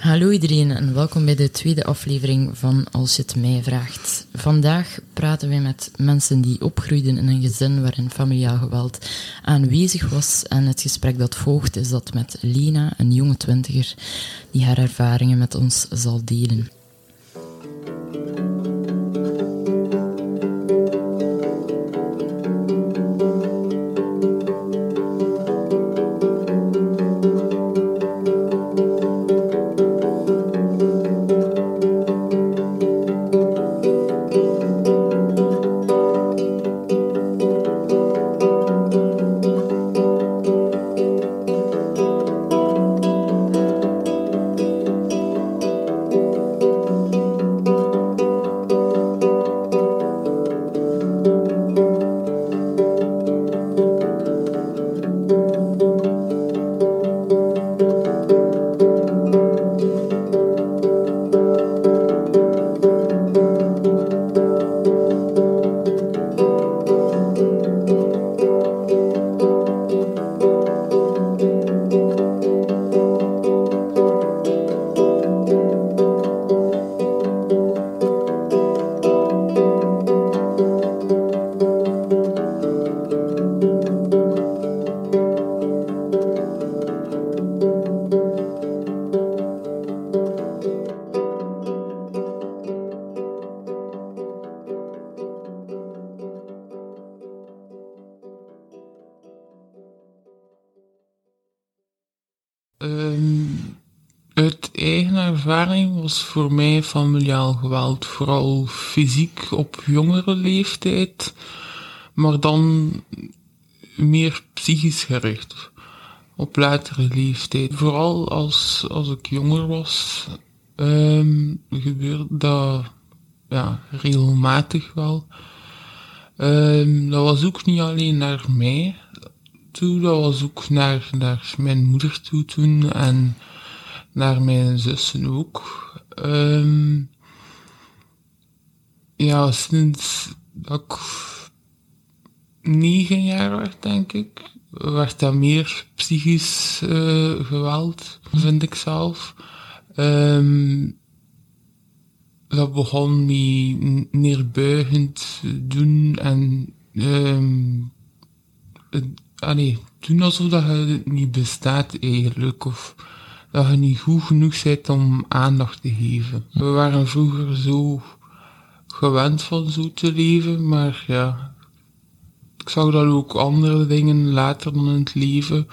Hallo iedereen en welkom bij de tweede aflevering van Als je het mij vraagt. Vandaag praten wij met mensen die opgroeiden in een gezin waarin familiaal geweld aanwezig was. En het gesprek dat volgt is dat met Lena, een jonge twintiger, die haar ervaringen met ons zal delen. Voor mij familiaal geweld vooral fysiek op jongere leeftijd, maar dan meer psychisch gericht op latere leeftijd. Vooral als, als ik jonger was, ehm, gebeurde dat ja, regelmatig wel. Ehm, dat was ook niet alleen naar mij toe, dat was ook naar, naar mijn moeder toe toen en naar mijn zussen ook. Ehm, ja, sinds dat ik negen jaar werd, denk ik, werd dat meer psychisch uh, geweld, vind ik zelf. Um, dat begon me neerbuigend doen en um, ah nee, doen alsof dat je niet bestaat eigenlijk, of dat je niet goed genoeg bent om aandacht te geven. We waren vroeger zo gewend van zo te leven, maar ja, ik zag dat ook andere dingen later dan in het leven.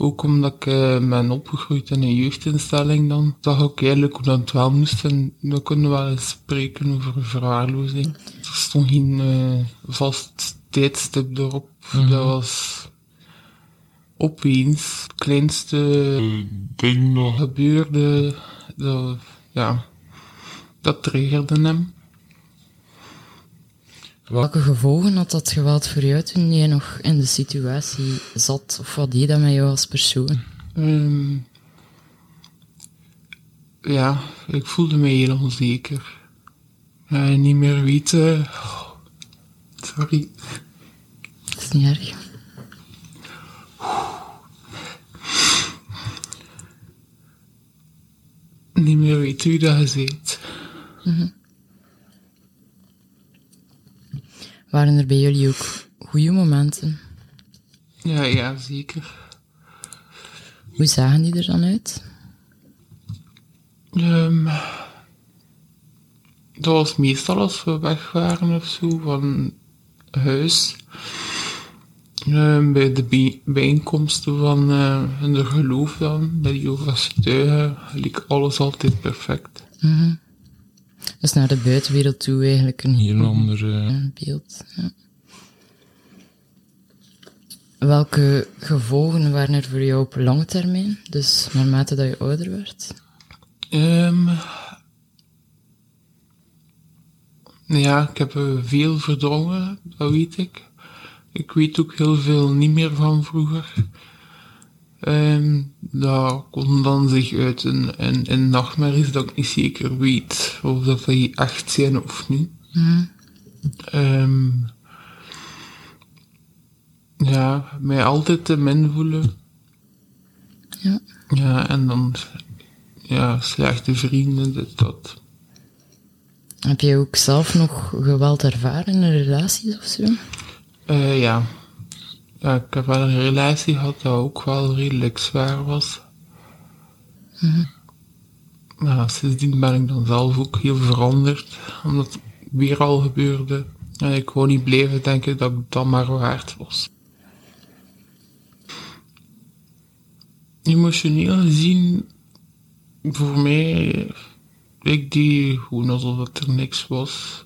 Ook omdat ik uh, ben opgegroeid in een jeugdinstelling dan, zag ik eigenlijk hoe dat wel moest en kunnen we wel eens spreken over verwaarlozing. Er stond geen uh, vast tijdstip erop. Mm -hmm. Dat was opeens het kleinste ding dat gebeurde, dat, ja, dat triggerde hem. Welke gevolgen had dat geweld voor jou toen je nog in de situatie zat? Of wat deed dat met jou als persoon? Um, ja, ik voelde me heel onzeker. Niet meer weten. Oh, sorry. Dat is niet erg. Niet meer weten wie dat je. Mm -hmm. Waren er bij jullie ook goede momenten? Ja, ja, zeker. Hoe zagen die er dan uit? Um, dat was meestal als we weg waren of zo van huis. Um, bij de bijeenkomsten van uh, de geloof dan, bij de Jehovah's getuigen, liep alles altijd perfect. Mm -hmm. Dus naar de buitenwereld toe eigenlijk een heel ander uh... beeld. Ja. Welke gevolgen waren er voor jou op lange termijn? Dus naarmate dat je ouder werd? Um, ja, ik heb veel verdrongen, dat weet ik. Ik weet ook heel veel niet meer van vroeger. Um, dat kon dan zich uit in, in, in nachtmerries dat ik niet zeker weet of dat die echt zijn of niet. Mm. Um, ja, mij altijd te min voelen. Ja. Ja, en dan ja, slechte vrienden, dit, dat. Heb je ook zelf nog geweld ervaren in relaties of zo? Uh, ja. ja. Ik heb wel een relatie gehad dat ook wel redelijk zwaar was. Mm -hmm. sindsdien ben ik dan zelf ook heel veranderd, omdat het weer al gebeurde. En ik wou niet blijven denken dat het dan maar waard was. Emotioneel gezien, voor mij, ik die gewoon alsof het er niks was.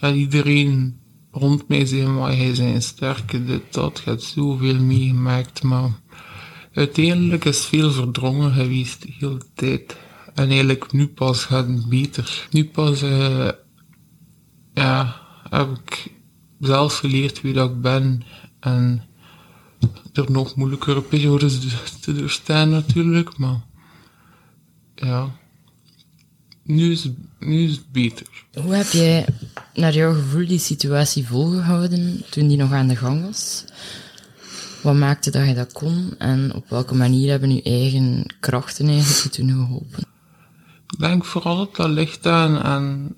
En iedereen rond mij zei, maar hij zijn sterke, dit, dat, je hebt zoveel meegemaakt, maar uiteindelijk is veel verdrongen geweest de hele tijd. En eigenlijk nu pas gaat het beter. Nu pas, uh, ja, heb ik zelf geleerd wie dat ik ben en er nog moeilijkere periodes te doorstaan natuurlijk, maar ja, nu is, nu is het beter. Hoe heb jij naar jouw gevoel die situatie volgehouden toen die nog aan de gang was? Wat maakte dat je dat kon en op welke manier hebben je eigen krachten eigenlijk toen geholpen? Ik denk vooral dat dat ligt aan, aan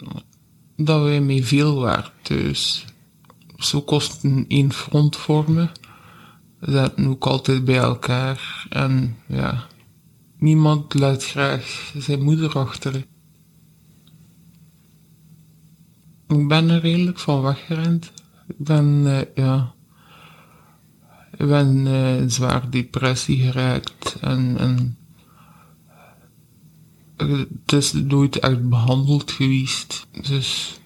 dat wij met veel waren thuis. Zo kosten één front vormen. Zaten ook altijd bij elkaar en ja, niemand laat graag zijn moeder achter. Ik ben er redelijk van weggerend. Ik ben, uh, ja, ik ben in zwaar depressie geraakt en, het is nooit echt behandeld geweest. Dus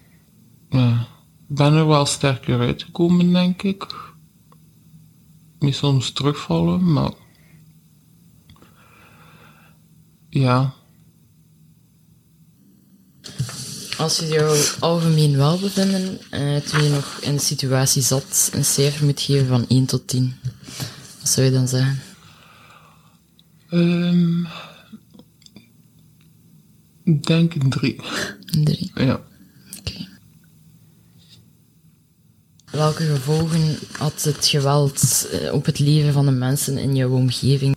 ja, ik ben er wel sterker uitgekomen, denk ik. Met soms terugvallen, maar ja. Als je jouw algemeen welbevinden, uh, toen je nog in de situatie zat, een cijfer moet geven van 1 tot 10, wat zou je dan zeggen? Um, ik denk een 3. Een 3? Ja. Oké. Welke gevolgen had het geweld uh, op het leven van de mensen in jouw omgeving?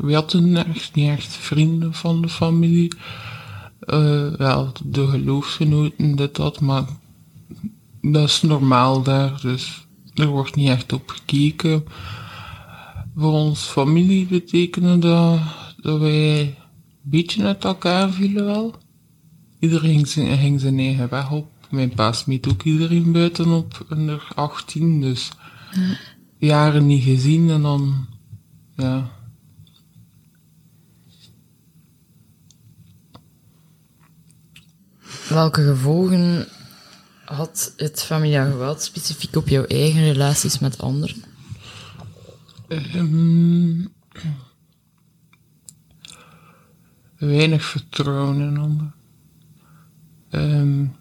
We hadden echt niet echt vrienden van de familie. Uh, ja, de geloofsgenoten, dit, dat, maar dat is normaal daar, dus er wordt niet echt op gekeken. Voor ons familie betekende dat, dat wij een beetje uit elkaar vielen wel. Iedereen ging zijn, ging zijn eigen weg op. Mijn pa smeet ook iedereen buiten op onder 18, dus jaren niet gezien en dan, ja, Welke gevolgen had het familiaal geweld specifiek op jouw eigen relaties met anderen? Um, weinig vertrouwen in anderen. Um,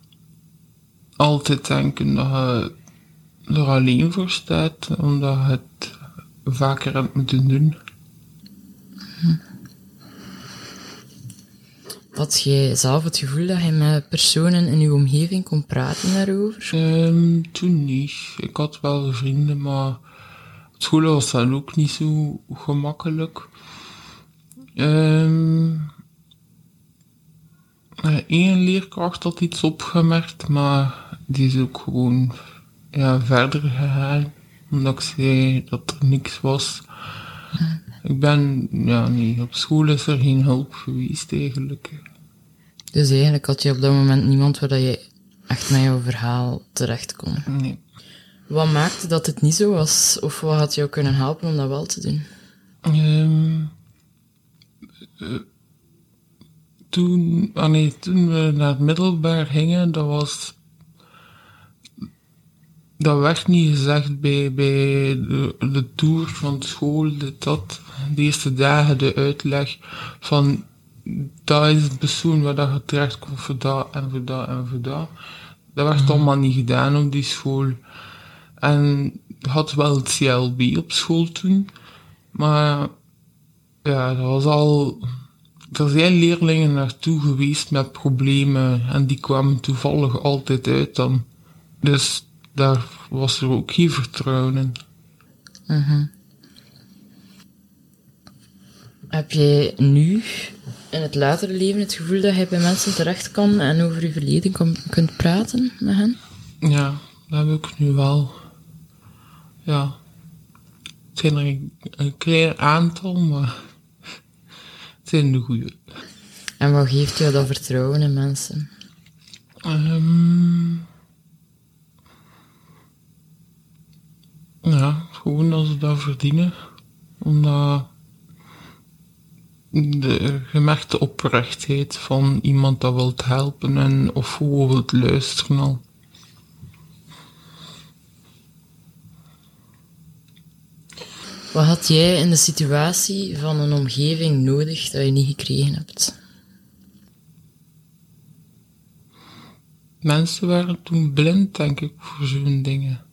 altijd denken dat je er alleen voor staat, omdat je het vaker hebt moeten doen. Hm. Had jij zelf het gevoel dat je met personen in je omgeving kon praten daarover? Um, toen niet. Ik had wel vrienden, maar het school was dan ook niet zo gemakkelijk. Um, Eén leerkracht had iets opgemerkt, maar die is ook gewoon ja, verder gegaan. Omdat ik zei dat er niks was. Ik ben, ja, nee, op school is er geen hulp geweest eigenlijk. Dus eigenlijk had je op dat moment niemand waar je echt met jouw verhaal terecht kon? Nee. Wat maakte dat het niet zo was? Of wat had jou kunnen helpen om dat wel te doen? Um, uh, toen, ah nee, toen we naar het middelbaar gingen, dat was dat werd niet gezegd bij, bij de, de tour van de school, dat, dat, de eerste dagen de uitleg van dat is het persoon waar dat je terecht komt voor dat en voor dat en voor dat. Dat werd mm. allemaal niet gedaan op die school. En had wel het CLB op school toen, maar ja, dat was al. Er zijn leerlingen naartoe geweest met problemen en die kwamen toevallig altijd uit dan. Dus daar was er ook geen vertrouwen in. Mhm. Heb jij nu, in het latere leven, het gevoel dat je bij mensen terecht kan en over je verleden kunt praten met hen? Ja, dat heb ik nu wel. Ja. Het zijn er een, een klein aantal, maar het zijn de goede. En wat geeft jou dat vertrouwen in mensen? Ehm ja, gewoon dat ze dat verdienen. Omdat de gemerkte oprechtheid van iemand dat wilt helpen en of gewoon wilt luisteren al. Wat had jij in de situatie van een omgeving nodig dat je niet gekregen hebt? Mensen waren toen blind, denk ik, voor zo'n dingen.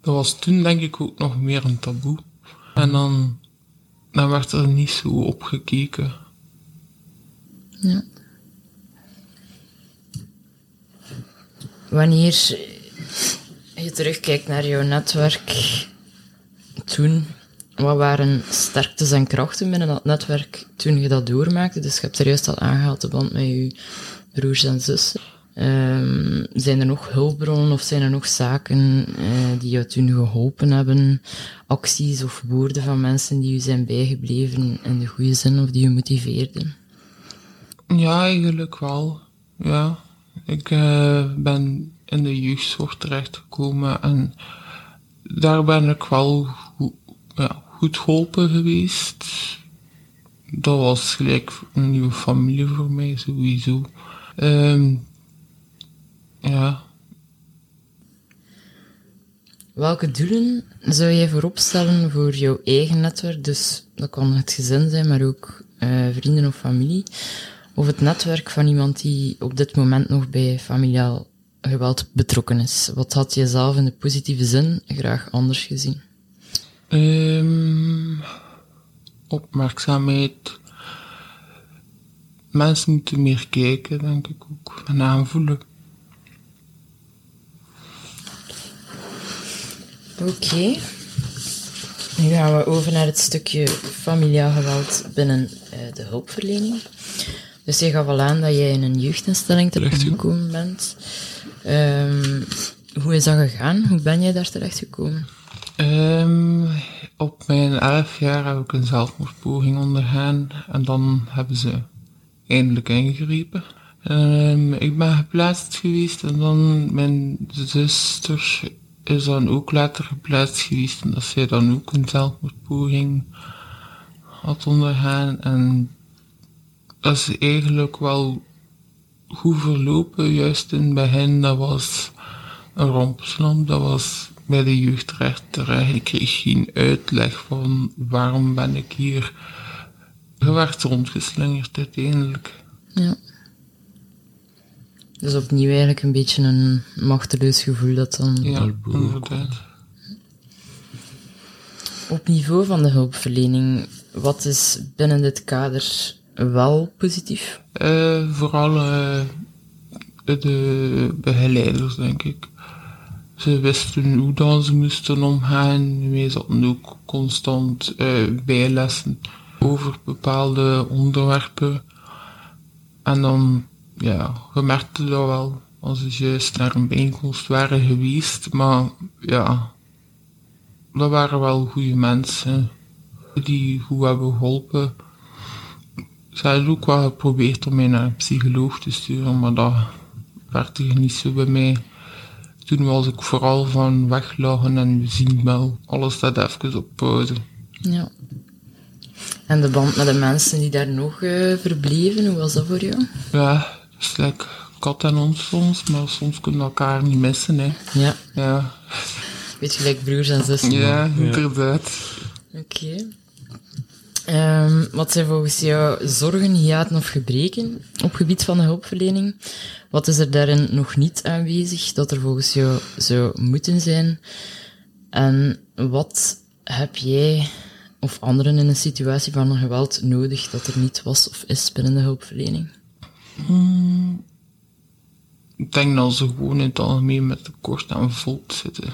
Dat was toen, denk ik, ook nog meer een taboe. En dan, dan werd er niet zo op gekeken. Ja. Wanneer je terugkijkt naar jouw netwerk toen, wat waren sterktes en krachten binnen dat netwerk toen je dat doormaakte? Dus je hebt er juist al aangehaald, de band met je broers en zussen. Ehm, zijn er nog hulpbronnen of zijn er nog zaken eh, die jou toen geholpen hebben? Acties of woorden van mensen die je zijn bijgebleven in de goede zin of die je motiveerden? Ja, eigenlijk wel. Ja. Ik eh, ben in de jeugdzorg terechtgekomen en daar ben ik wel goed, ja, goed geholpen geweest. Dat was gelijk een nieuwe familie voor mij, sowieso. Ehm ja, Welke doelen zou jij voorop stellen voor jouw eigen netwerk? Dus dat kan het gezin zijn, maar ook eh, vrienden of familie. Of het netwerk van iemand die op dit moment nog bij familiaal geweld betrokken is. Wat had je zelf in de positieve zin graag anders gezien? Ehm opmerkzaamheid. Mensen moeten meer kijken, denk ik ook. En aanvoelen. Oké. Nu gaan we over naar het stukje familiaal geweld binnen eh, de hulpverlening. Dus je gaf al aan dat jij in een jeugdinstelling terechtgekomen bent. Ehm, hoe is dat gegaan? Hoe ben jij daar terechtgekomen? Ehm op mijn elf jaar heb ik een zelfmoordpoging ondergaan. En dan hebben ze eindelijk ingegrepen. Ehm ik ben geplaatst geweest en dan mijn zuster is dan ook later geplaatst geweest. En dat zij dan ook een zelfmoordpoging had ondergaan. En dat is eigenlijk wel goed verlopen. Juist in het begin, dat was een rompslomp. Dat was bij de jeugdrechter. Ik kreeg geen uitleg van waarom ben ik hier. Je rondgeslingerd uiteindelijk. Ja. Dus opnieuw eigenlijk een beetje een machteloos gevoel dat dan... Ja, inderdaad. Op niveau van de hulpverlening, wat is binnen dit kader wel positief? Eh, vooral eh, de begeleiders, denk ik. Ze wisten hoe dan ze moesten omgaan. Wij zaten ook constant eh, bijlessen over bepaalde onderwerpen. En dan, ja, je merkte dat wel als ze juist naar een bijeenkomst waren geweest. Maar ja, dat waren wel goede mensen die goed hebben geholpen. Ze hadden ook wel geprobeerd om mij naar een psycholoog te sturen, maar dat werkte niet zo bij mij. Toen was ik vooral van weglachen en we zien wel. Alles staat even op pauze. Ja. En de band met de mensen die daar nog eh, verbleven, hoe was dat voor jou? Ja, is lekker kat en ons soms, maar soms kunnen we elkaar niet missen, hè. Ja, Ja, beetje gelijk broers en zussen. ja, inderdaad. Oké. Ehm, wat zijn volgens jou zorgen, hiaten of gebreken op gebied van de hulpverlening? Wat is er daarin nog niet aanwezig dat er volgens jou zou moeten zijn? En wat heb jij of anderen in een situatie van een geweld nodig dat er niet was of is binnen de hulpverlening? Ik denk dat ze gewoon in het algemeen met tekort aan volk zitten.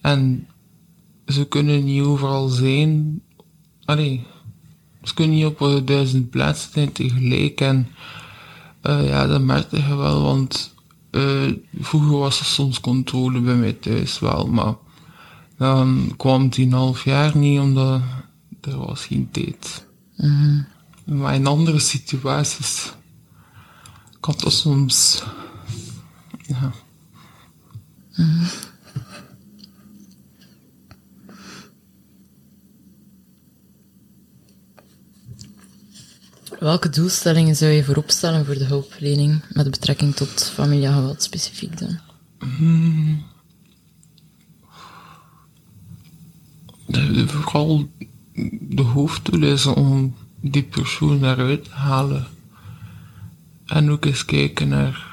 En ze kunnen niet overal zijn. Allee, ze kunnen niet op duizend plaatsen zijn tegelijk. En uh, ja, dat merkte je wel, want uh, vroeger was er soms controle bij mij thuis wel, maar dan kwam het in een half jaar niet, omdat er was geen tijd. Mhm. Maar in andere situaties kan dat soms, ja. Mhm. Welke doelstellingen zou je voorop stellen voor de hulpverlening met betrekking tot familiaal geweld specifiek dan? Hmm. De, de, vooral de hoofddoel is om die persoon eruit te halen. En ook eens kijken naar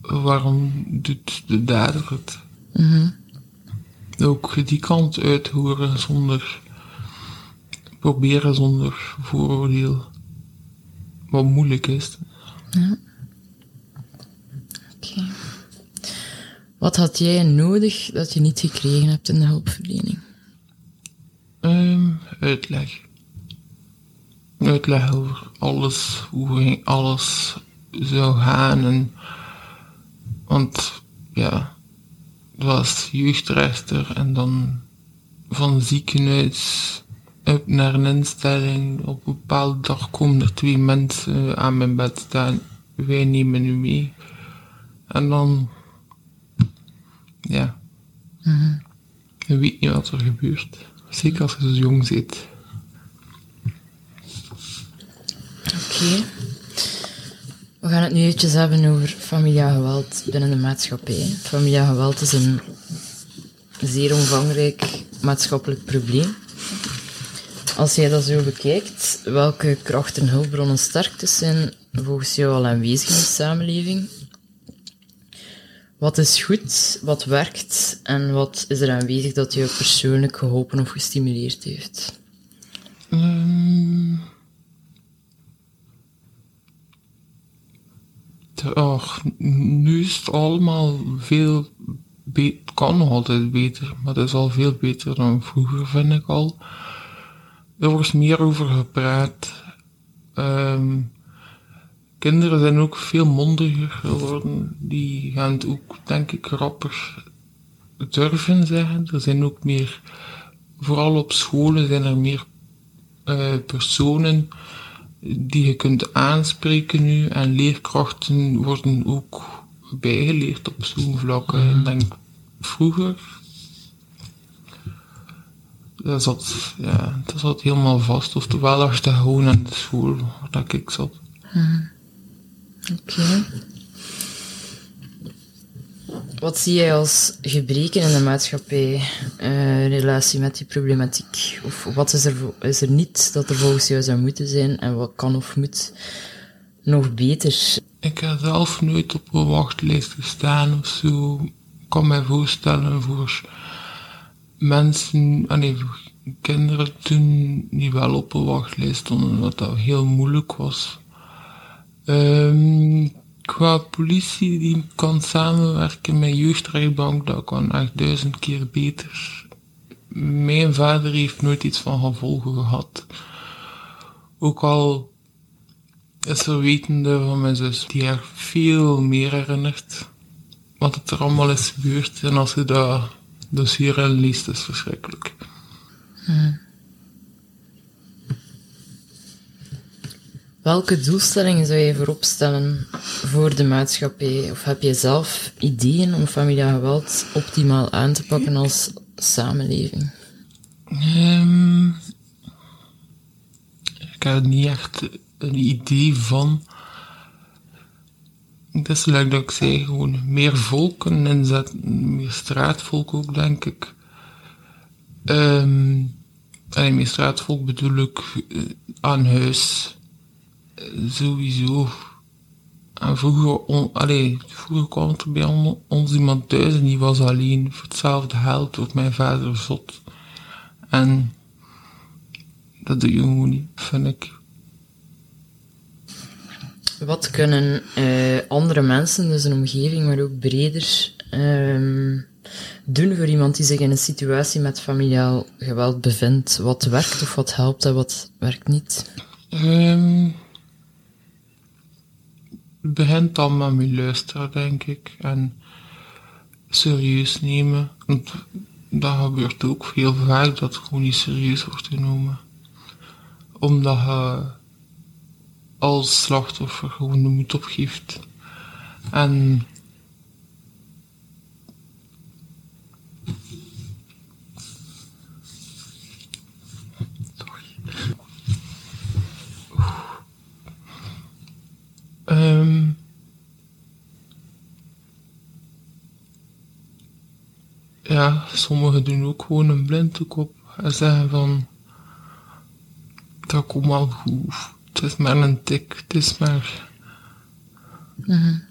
waarom doet de dader het. Mm Ook die kant uithoren zonder proberen zonder vooroordeel. Wat moeilijk is. Ja. Oké. Okay. Wat had jij nodig dat je niet gekregen hebt in de hulpverlening? Um, uitleg. Uitleg over alles, hoe alles zou gaan. En, want ja, het was jeugdrechter en dan van ziekenhuis up naar een instelling. Op een bepaalde dag komen er twee mensen aan mijn bed staan. Wij nemen u mee. En dan, ja, -hmm. je weet niet wat er gebeurt. Zeker als je zo jong zit. Oké. Okay. We gaan het nu eventjes hebben over familiaal geweld binnen de maatschappij. Familiaal geweld is een zeer omvangrijk maatschappelijk probleem. Als jij dat zo bekijkt, welke krachten en hulpbronnen sterktes zijn volgens jou al aanwezig in de samenleving? Wat is goed, wat werkt en wat is er aanwezig dat jou persoonlijk geholpen of gestimuleerd heeft? Um, nu is het allemaal veel beter, kan altijd beter, maar het is al veel beter dan vroeger, vind ik al. Er wordt meer over gepraat. Um, kinderen zijn ook veel mondiger geworden. Die gaan het ook, denk ik, rapper durven zeggen. Er zijn ook meer, vooral op scholen zijn er meer uh, personen die je kunt aanspreken nu. En leerkrachten worden ook bijgeleerd op zo'n vlak. Mm. Ik denk vroeger dat zat, ja, dat zat helemaal vast. Oftewel als je gewoon aan de school waar ik zat. Hmm. Oké. Okay. Wat zie jij als gebreken in de maatschappij uh, in relatie met die problematiek? Of wat is er, is er niet dat er volgens jou zou moeten zijn en wat kan of moet nog beter? Ik heb zelf nooit op een wachtlijst gestaan of zo. Ik kan me voorstellen voor mensen, nee, kinderen toen die wel op een wachtlijst stonden, wat dat heel moeilijk was. Um, qua politie die kan samenwerken met jeugdrechtbank, dat kan echt duizend keer beter. Mijn vader heeft nooit iets van gevolgen gehad. Ook al is er wetende van mijn zus die er veel meer herinnert. Wat het er allemaal is gebeurd. En als je dat dossier leest, is verschrikkelijk. Hmm. Welke doelstellingen zou je voorop stellen voor de maatschappij? Of heb je zelf ideeën om familiaal geweld optimaal aan te pakken als samenleving? Um, ik heb niet echt een idee van. Het is leuk dat ik zei, gewoon meer volken inzetten, meer straatvolk ook, denk ik. Um, en meer straatvolk bedoel ik uh, aan huis. Sowieso. En vroeger, on, allee, vroeger kwam er bij on, ons iemand thuis en die was alleen. Voor hetzelfde geld wordt mijn vader zot. En dat doe je gewoon niet, vind ik. Wat kunnen uh, andere mensen, dus een omgeving, maar ook breder, um, doen voor iemand die zich in een situatie met familiaal geweld bevindt? Wat werkt of wat helpt en wat werkt niet? Um, het begint allemaal met luisteren, denk ik. En serieus nemen. Want dat gebeurt ook heel vaak dat gewoon niet serieus wordt genomen. Omdat je als slachtoffer gewoon de moed opgeeft. En Um, ja, sommigen doen ook gewoon een blinddoek op en zeggen van dat komt al goed. Het is maar een tik, het is maar. Mm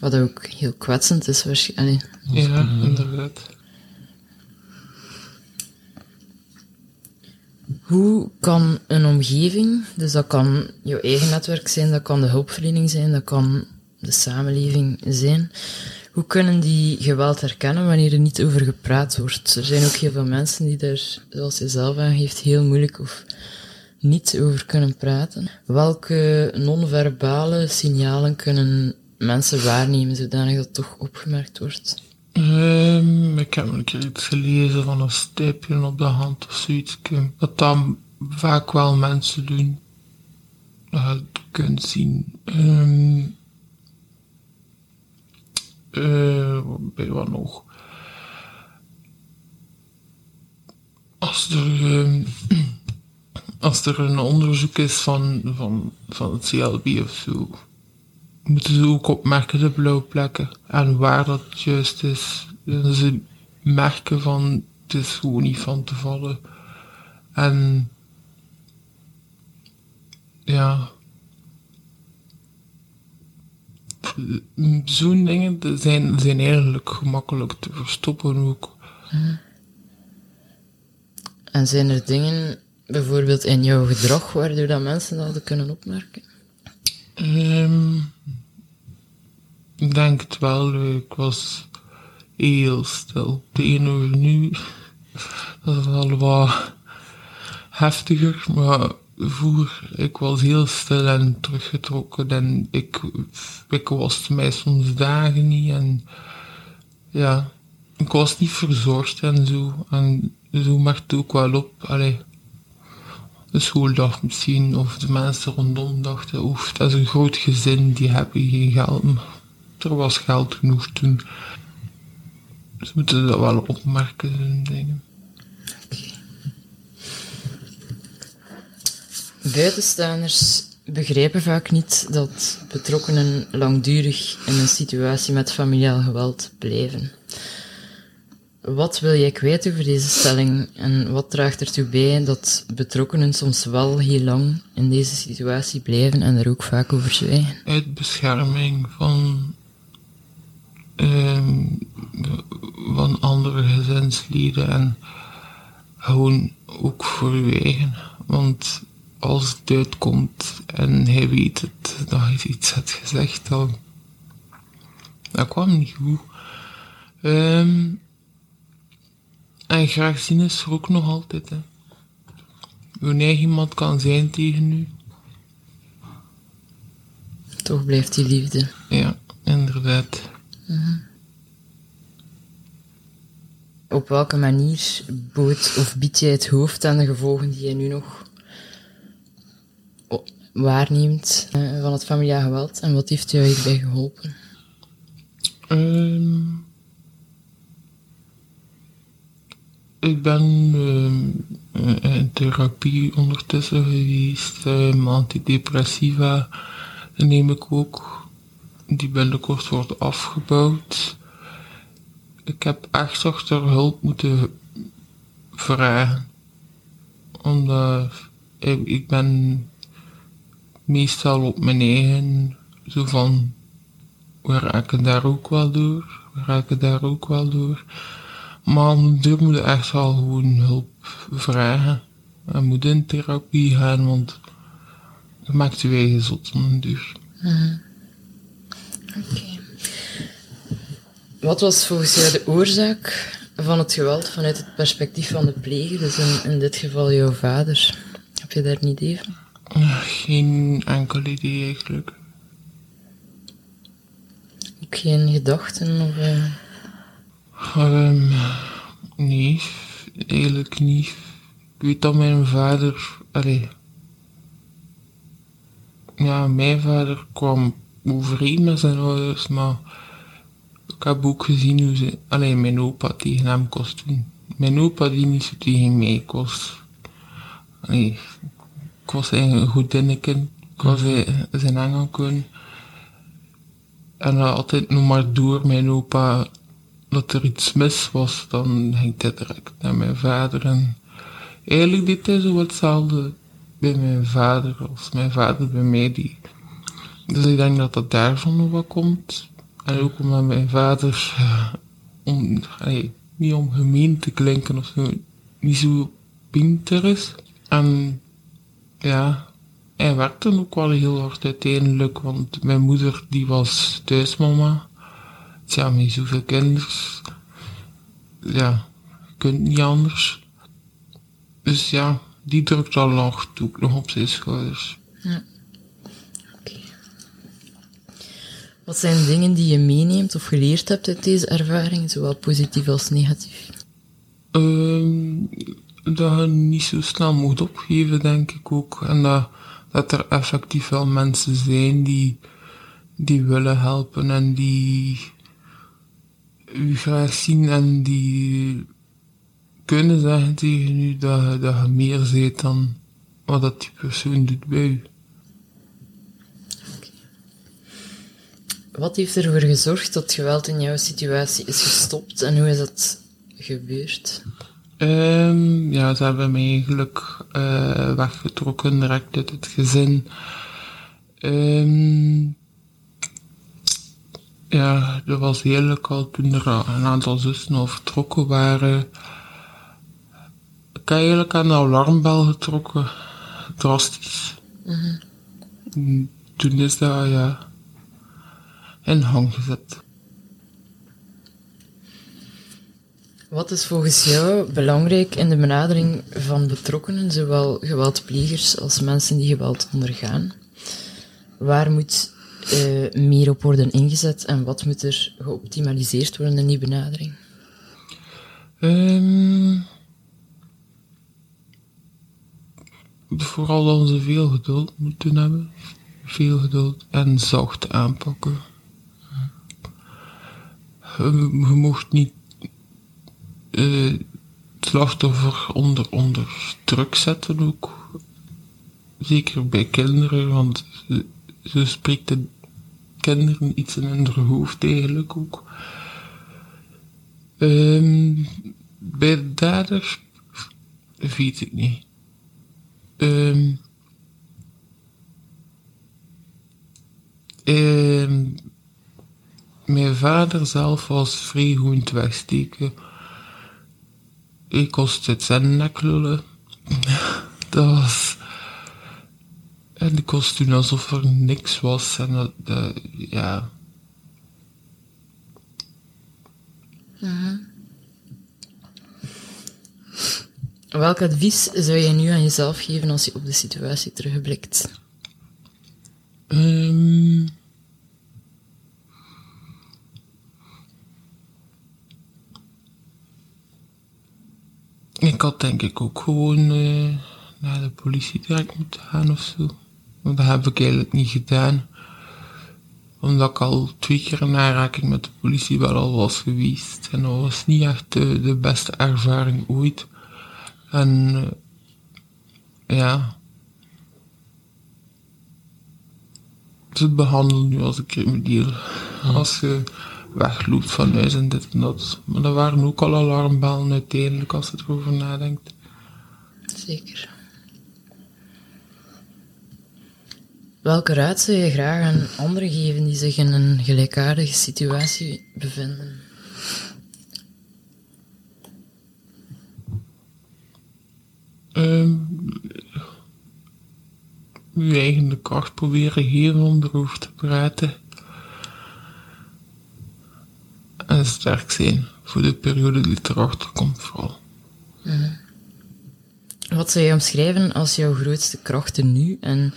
Wat ook heel kwetsend is waarschijnlijk. Ja, inderdaad. Hoe kan een omgeving, dus dat kan je eigen netwerk zijn, dat kan de hulpverlening zijn, dat kan de samenleving zijn, hoe kunnen die geweld herkennen wanneer er niet over gepraat wordt? Er zijn ook heel veel mensen die daar, zoals je zelf aangeeft, heel moeilijk of niet over kunnen praten. Welke non-verbale signalen kunnen mensen waarnemen zodanig dat het toch opgemerkt wordt? Um, ik heb een keer iets gelezen van een stipje op de hand of zoiets. Dat dan vaak wel mensen doen. Dat je kunt zien. Um, uh, bij wat nog? Als er, um, als er een onderzoek is van, van, van het CLB of zo moeten ze ook opmerken de blauwe plekken. En waar dat juist is. En ze merken van het is gewoon niet van te vallen. En ja. Zo'n dingen zijn, zijn eigenlijk gemakkelijk te verstoppen ook. En zijn er dingen, bijvoorbeeld in jouw gedrag, waardoor dat mensen dat kunnen opmerken? Um, ik denk het wel. Ik was heel stil. De ene nu, dat is al wat heftiger, maar vroeger, ik was heel stil en teruggetrokken en ik, ik was mij soms dagen niet en ja, ik was niet verzorgd en zo. En zo merkte ook wel op. Allee, de schooldag misschien, of de mensen rondom dachten, oef, dat is een groot gezin, die hebben geen geld. Er was geld genoeg toen. Ze moeten dat wel opmerken, zo'n dingen. Buitenstaanders begrijpen vaak niet dat betrokkenen langdurig in een situatie met familiaal geweld blijven. Wat wil jij kwijt over deze stelling en wat draagt ertoe bij dat betrokkenen soms wel heel lang in deze situatie blijven en er ook vaak over zwijgen? Uit bescherming van, uh, van andere gezinsleden en gewoon ook voor je eigen. Want als het uitkomt en hij weet het, dat hij iets had gezegd, dan dat kwam niet goed. Um, en graag zien is er ook nog altijd. Hè. Wanneer iemand kan zijn tegen u. Toch blijft die liefde. Ja, inderdaad. Mhm. Op welke manier bood of bied jij het hoofd aan de gevolgen die je nu nog waarneemt uh, van het familiaal geweld en wat heeft jou hierbij geholpen? Um, ik ben uh, in therapie ondertussen geweest. Uh, antidepressiva neem ik ook. Die binnenkort wordt afgebouwd. Ik heb echt achter hulp moeten vragen. Omdat ik, ik ben meestal op mijn eigen zo van we raken daar ook wel door, we raken daar ook wel door. Maar natuurlijk moet echt wel gewoon hulp vragen. En moet in therapie gaan, want je maakt je eigen zot duur. Mm. Oké. Wat was volgens jou de oorzaak van het geweld vanuit het perspectief van de pleger, dus in, in dit geval jouw vader? Heb je daar een idee van? Geen enkel idee eigenlijk. Ook geen gedachten of... eh, Nee, eigenlijk niet. Ik weet dat mijn vader, allee, ja, mijn vader kwam overeen met zijn ouders, maar ik heb ook gezien hoe ze, allee, mijn opa tegen hem kost doen. Mijn opa die niet zo tegen mij kost. Allee, ik was eigenlijk een goedinneken, ik was eh, zijn engelken. En altijd nog maar door mijn opa dat er iets mis was, dan ging hij direct naar mijn vader. En eigenlijk deed hij zo hetzelfde bij mijn vader als mijn vader bij mij. Die. Dus ik denk dat dat daarvan nog wat komt. En ook omdat mijn vader, eh, om, niet om gemeen te klinken of zo, niet zo pinter is. En ja, hij werkte ook wel heel hard uiteindelijk, want mijn moeder die was thuismama. Tja, met zoveel kinders. Ja, je kunt niet anders. Dus ja, die drukt al nog, ook nog op zijn schouders. Oké. Wat zijn dingen die je meeneemt of geleerd hebt uit deze ervaring, zowel positief als negatief? Ehm, dat je niet zo snel moet opgeven, denk ik ook. En dat, dat er effectief wel mensen zijn die, die willen helpen en die u graag zien en die kunnen zeggen tegen u dat, je- dat je meer bent dan wat dat die persoon doet bij u. Wat heeft ervoor gezorgd dat geweld in jouw situatie is gestopt en hoe is dat gebeurd? Ehm, ja, ze hebben me eigenlijk eh, weggetrokken direct uit het gezin. Ehm, ja, dat was heerlijk al toen er een aantal zussen al vertrokken waren. Ik heb eigenlijk aan de alarmbel getrokken. Drastisch. Mm, Toen is dat, ja, in hang gezet. Wat is volgens jou belangrijk in de benadering van betrokkenen, zowel geweldplegers als mensen die geweld ondergaan? Waar moet eh, meer op worden ingezet en wat moet er geoptimaliseerd worden in die benadering? Ehm vooral dat ze veel geduld moeten hebben. Veel geduld en zacht aanpakken. Je, je mocht niet eh, het slachtoffer onder, onder druk zetten ook. Zeker bij kinderen, want ze, ze spreekt de kinderen iets in hun hoofd eigenlijk ook. Ehm, bij de dader weet ik niet. Ehm, ehm, mijn vader zelf was vrij goed wegsteken. Ik kost het zijn nek lullen. Dat was... En ik kost toen alsof er niks was. En dat, dat ja... Welk advies zou je nu aan jezelf geven als je op de situatie terugblikt? Ehm ik had denk ik ook gewoon eh, naar de politie direct moeten gaan of zo. Maar dat heb ik eigenlijk niet gedaan. Omdat ik al twee keer in aanraking met de politie wel al was geweest. En dat was niet echt de, de beste ervaring ooit. En eh, ja, ze behandelen nu als een crimineel. Als je wegloopt van huis en dit en dat. Maar dat waren ook al alarmbellen uiteindelijk als je erover nadenkt. Zeker. Welke raad zou je graag aan anderen geven die zich in een gelijkaardige situatie bevinden? Ehm je eigen de kracht proberen geven om erover te praten. En sterk zijn voor de periode die erachter komt vooral. Wat zou je omschrijven als jouw grootste krachten nu en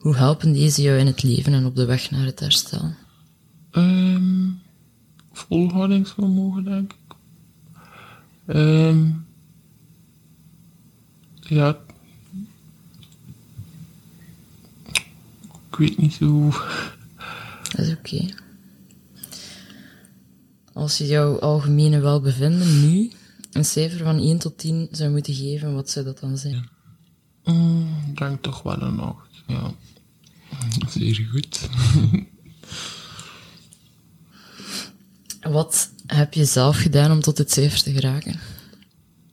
hoe helpen deze jou in het leven en op de weg naar het herstel? Um, volhoudingsvermogen, denk ik. Um, ja. Ik weet niet zo. Dat is oké. Als je jouw algemene welbevinden nu een cijfer van 1 tot 10 zou moeten geven, wat zou dat dan zijn? Mm, ik denk toch wel een 8, ja. Zeer goed. Wat heb je zelf gedaan om tot het cijfer te geraken?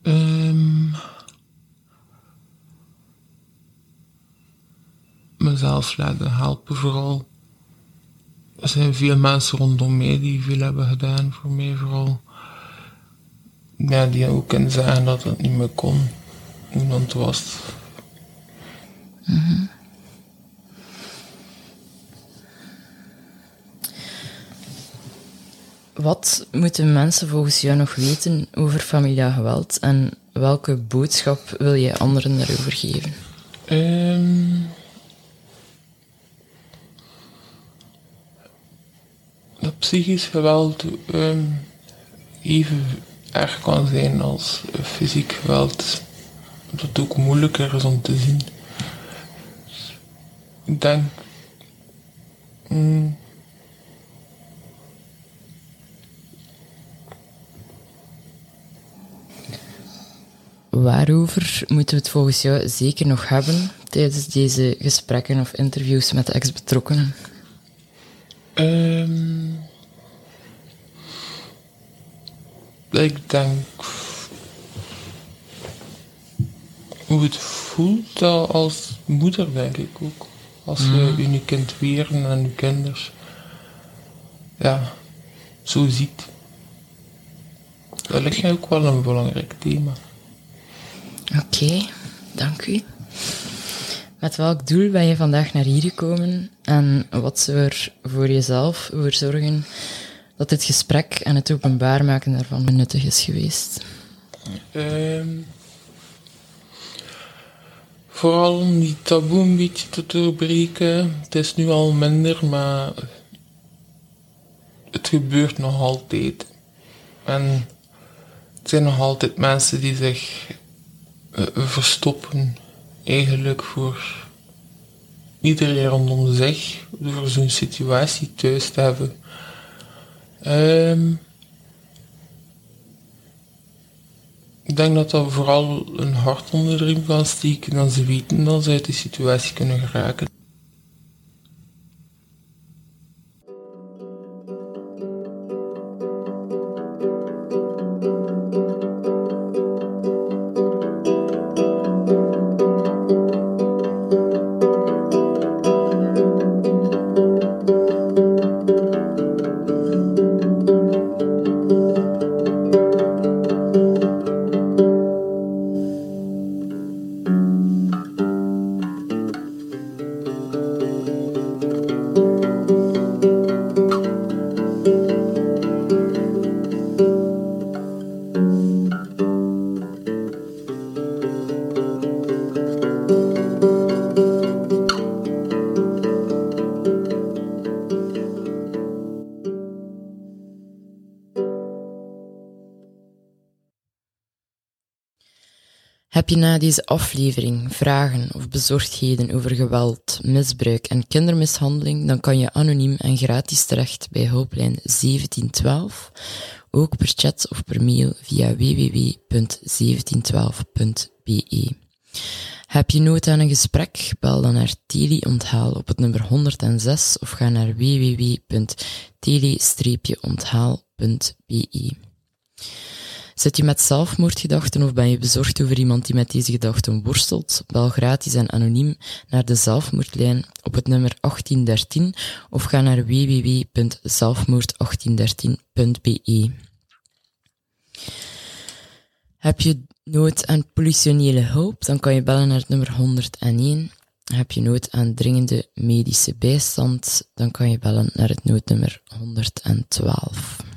Um, mezelf laten helpen vooral. Er zijn veel mensen rondom mij die veel hebben gedaan voor mij vooral. Ja, die ook kunnen zeggen dat het niet meer kon. Hoe het was. Mm Wat moeten mensen volgens jou nog weten over familiaal geweld en welke boodschap wil je anderen daarover geven? Um, dat psychisch geweld um, even erg kan zijn als fysiek geweld. Dat het ook moeilijker is om te zien. Ik denk. Mm, Waarover moeten we het volgens jou zeker nog hebben tijdens deze gesprekken of interviews met de ex-betrokkenen? Um, ik denk hoe het voelt als moeder, denk ik ook. Als je mm. je kind weren en je kinders ja, zo ziet. Dat ligt ook wel een belangrijk thema. Oké, dank u. Met welk doel ben je vandaag naar hier gekomen en wat zou er voor jezelf voor zorgen dat dit gesprek en het openbaar maken daarvan nuttig is geweest? Um, vooral om die taboe een beetje te doorbreken. Het is nu al minder, maar het gebeurt nog altijd. En het zijn nog altijd mensen die zich verstoppen eigenlijk voor iedereen rondom zich, voor zo'n situatie thuis te hebben. Um, ik denk dat dat vooral een hart onder de riem kan steken dan ze weten dat ze uit die situatie kunnen geraken. Heb je na deze aflevering vragen of bezorgdheden over geweld, misbruik en kindermishandeling, dan kan je anoniem en gratis terecht bij hulplijn 1712, ook per chat of per mail via www.1712.be. Heb je nood aan een gesprek? Bel dan naar Teli Onthaal op het nummer 106 of ga naar www.tele-onthaal.be. Zit je met zelfmoordgedachten of ben je bezorgd over iemand die met deze gedachten worstelt? Bel gratis en anoniem naar de zelfmoordlijn op het nummer 1813 of ga naar www.zelfmoord1813.be. Heb je nood aan politionele hulp, dan kan je bellen naar het nummer 101. Heb je nood aan dringende medische bijstand, dan kan je bellen naar het noodnummer 112.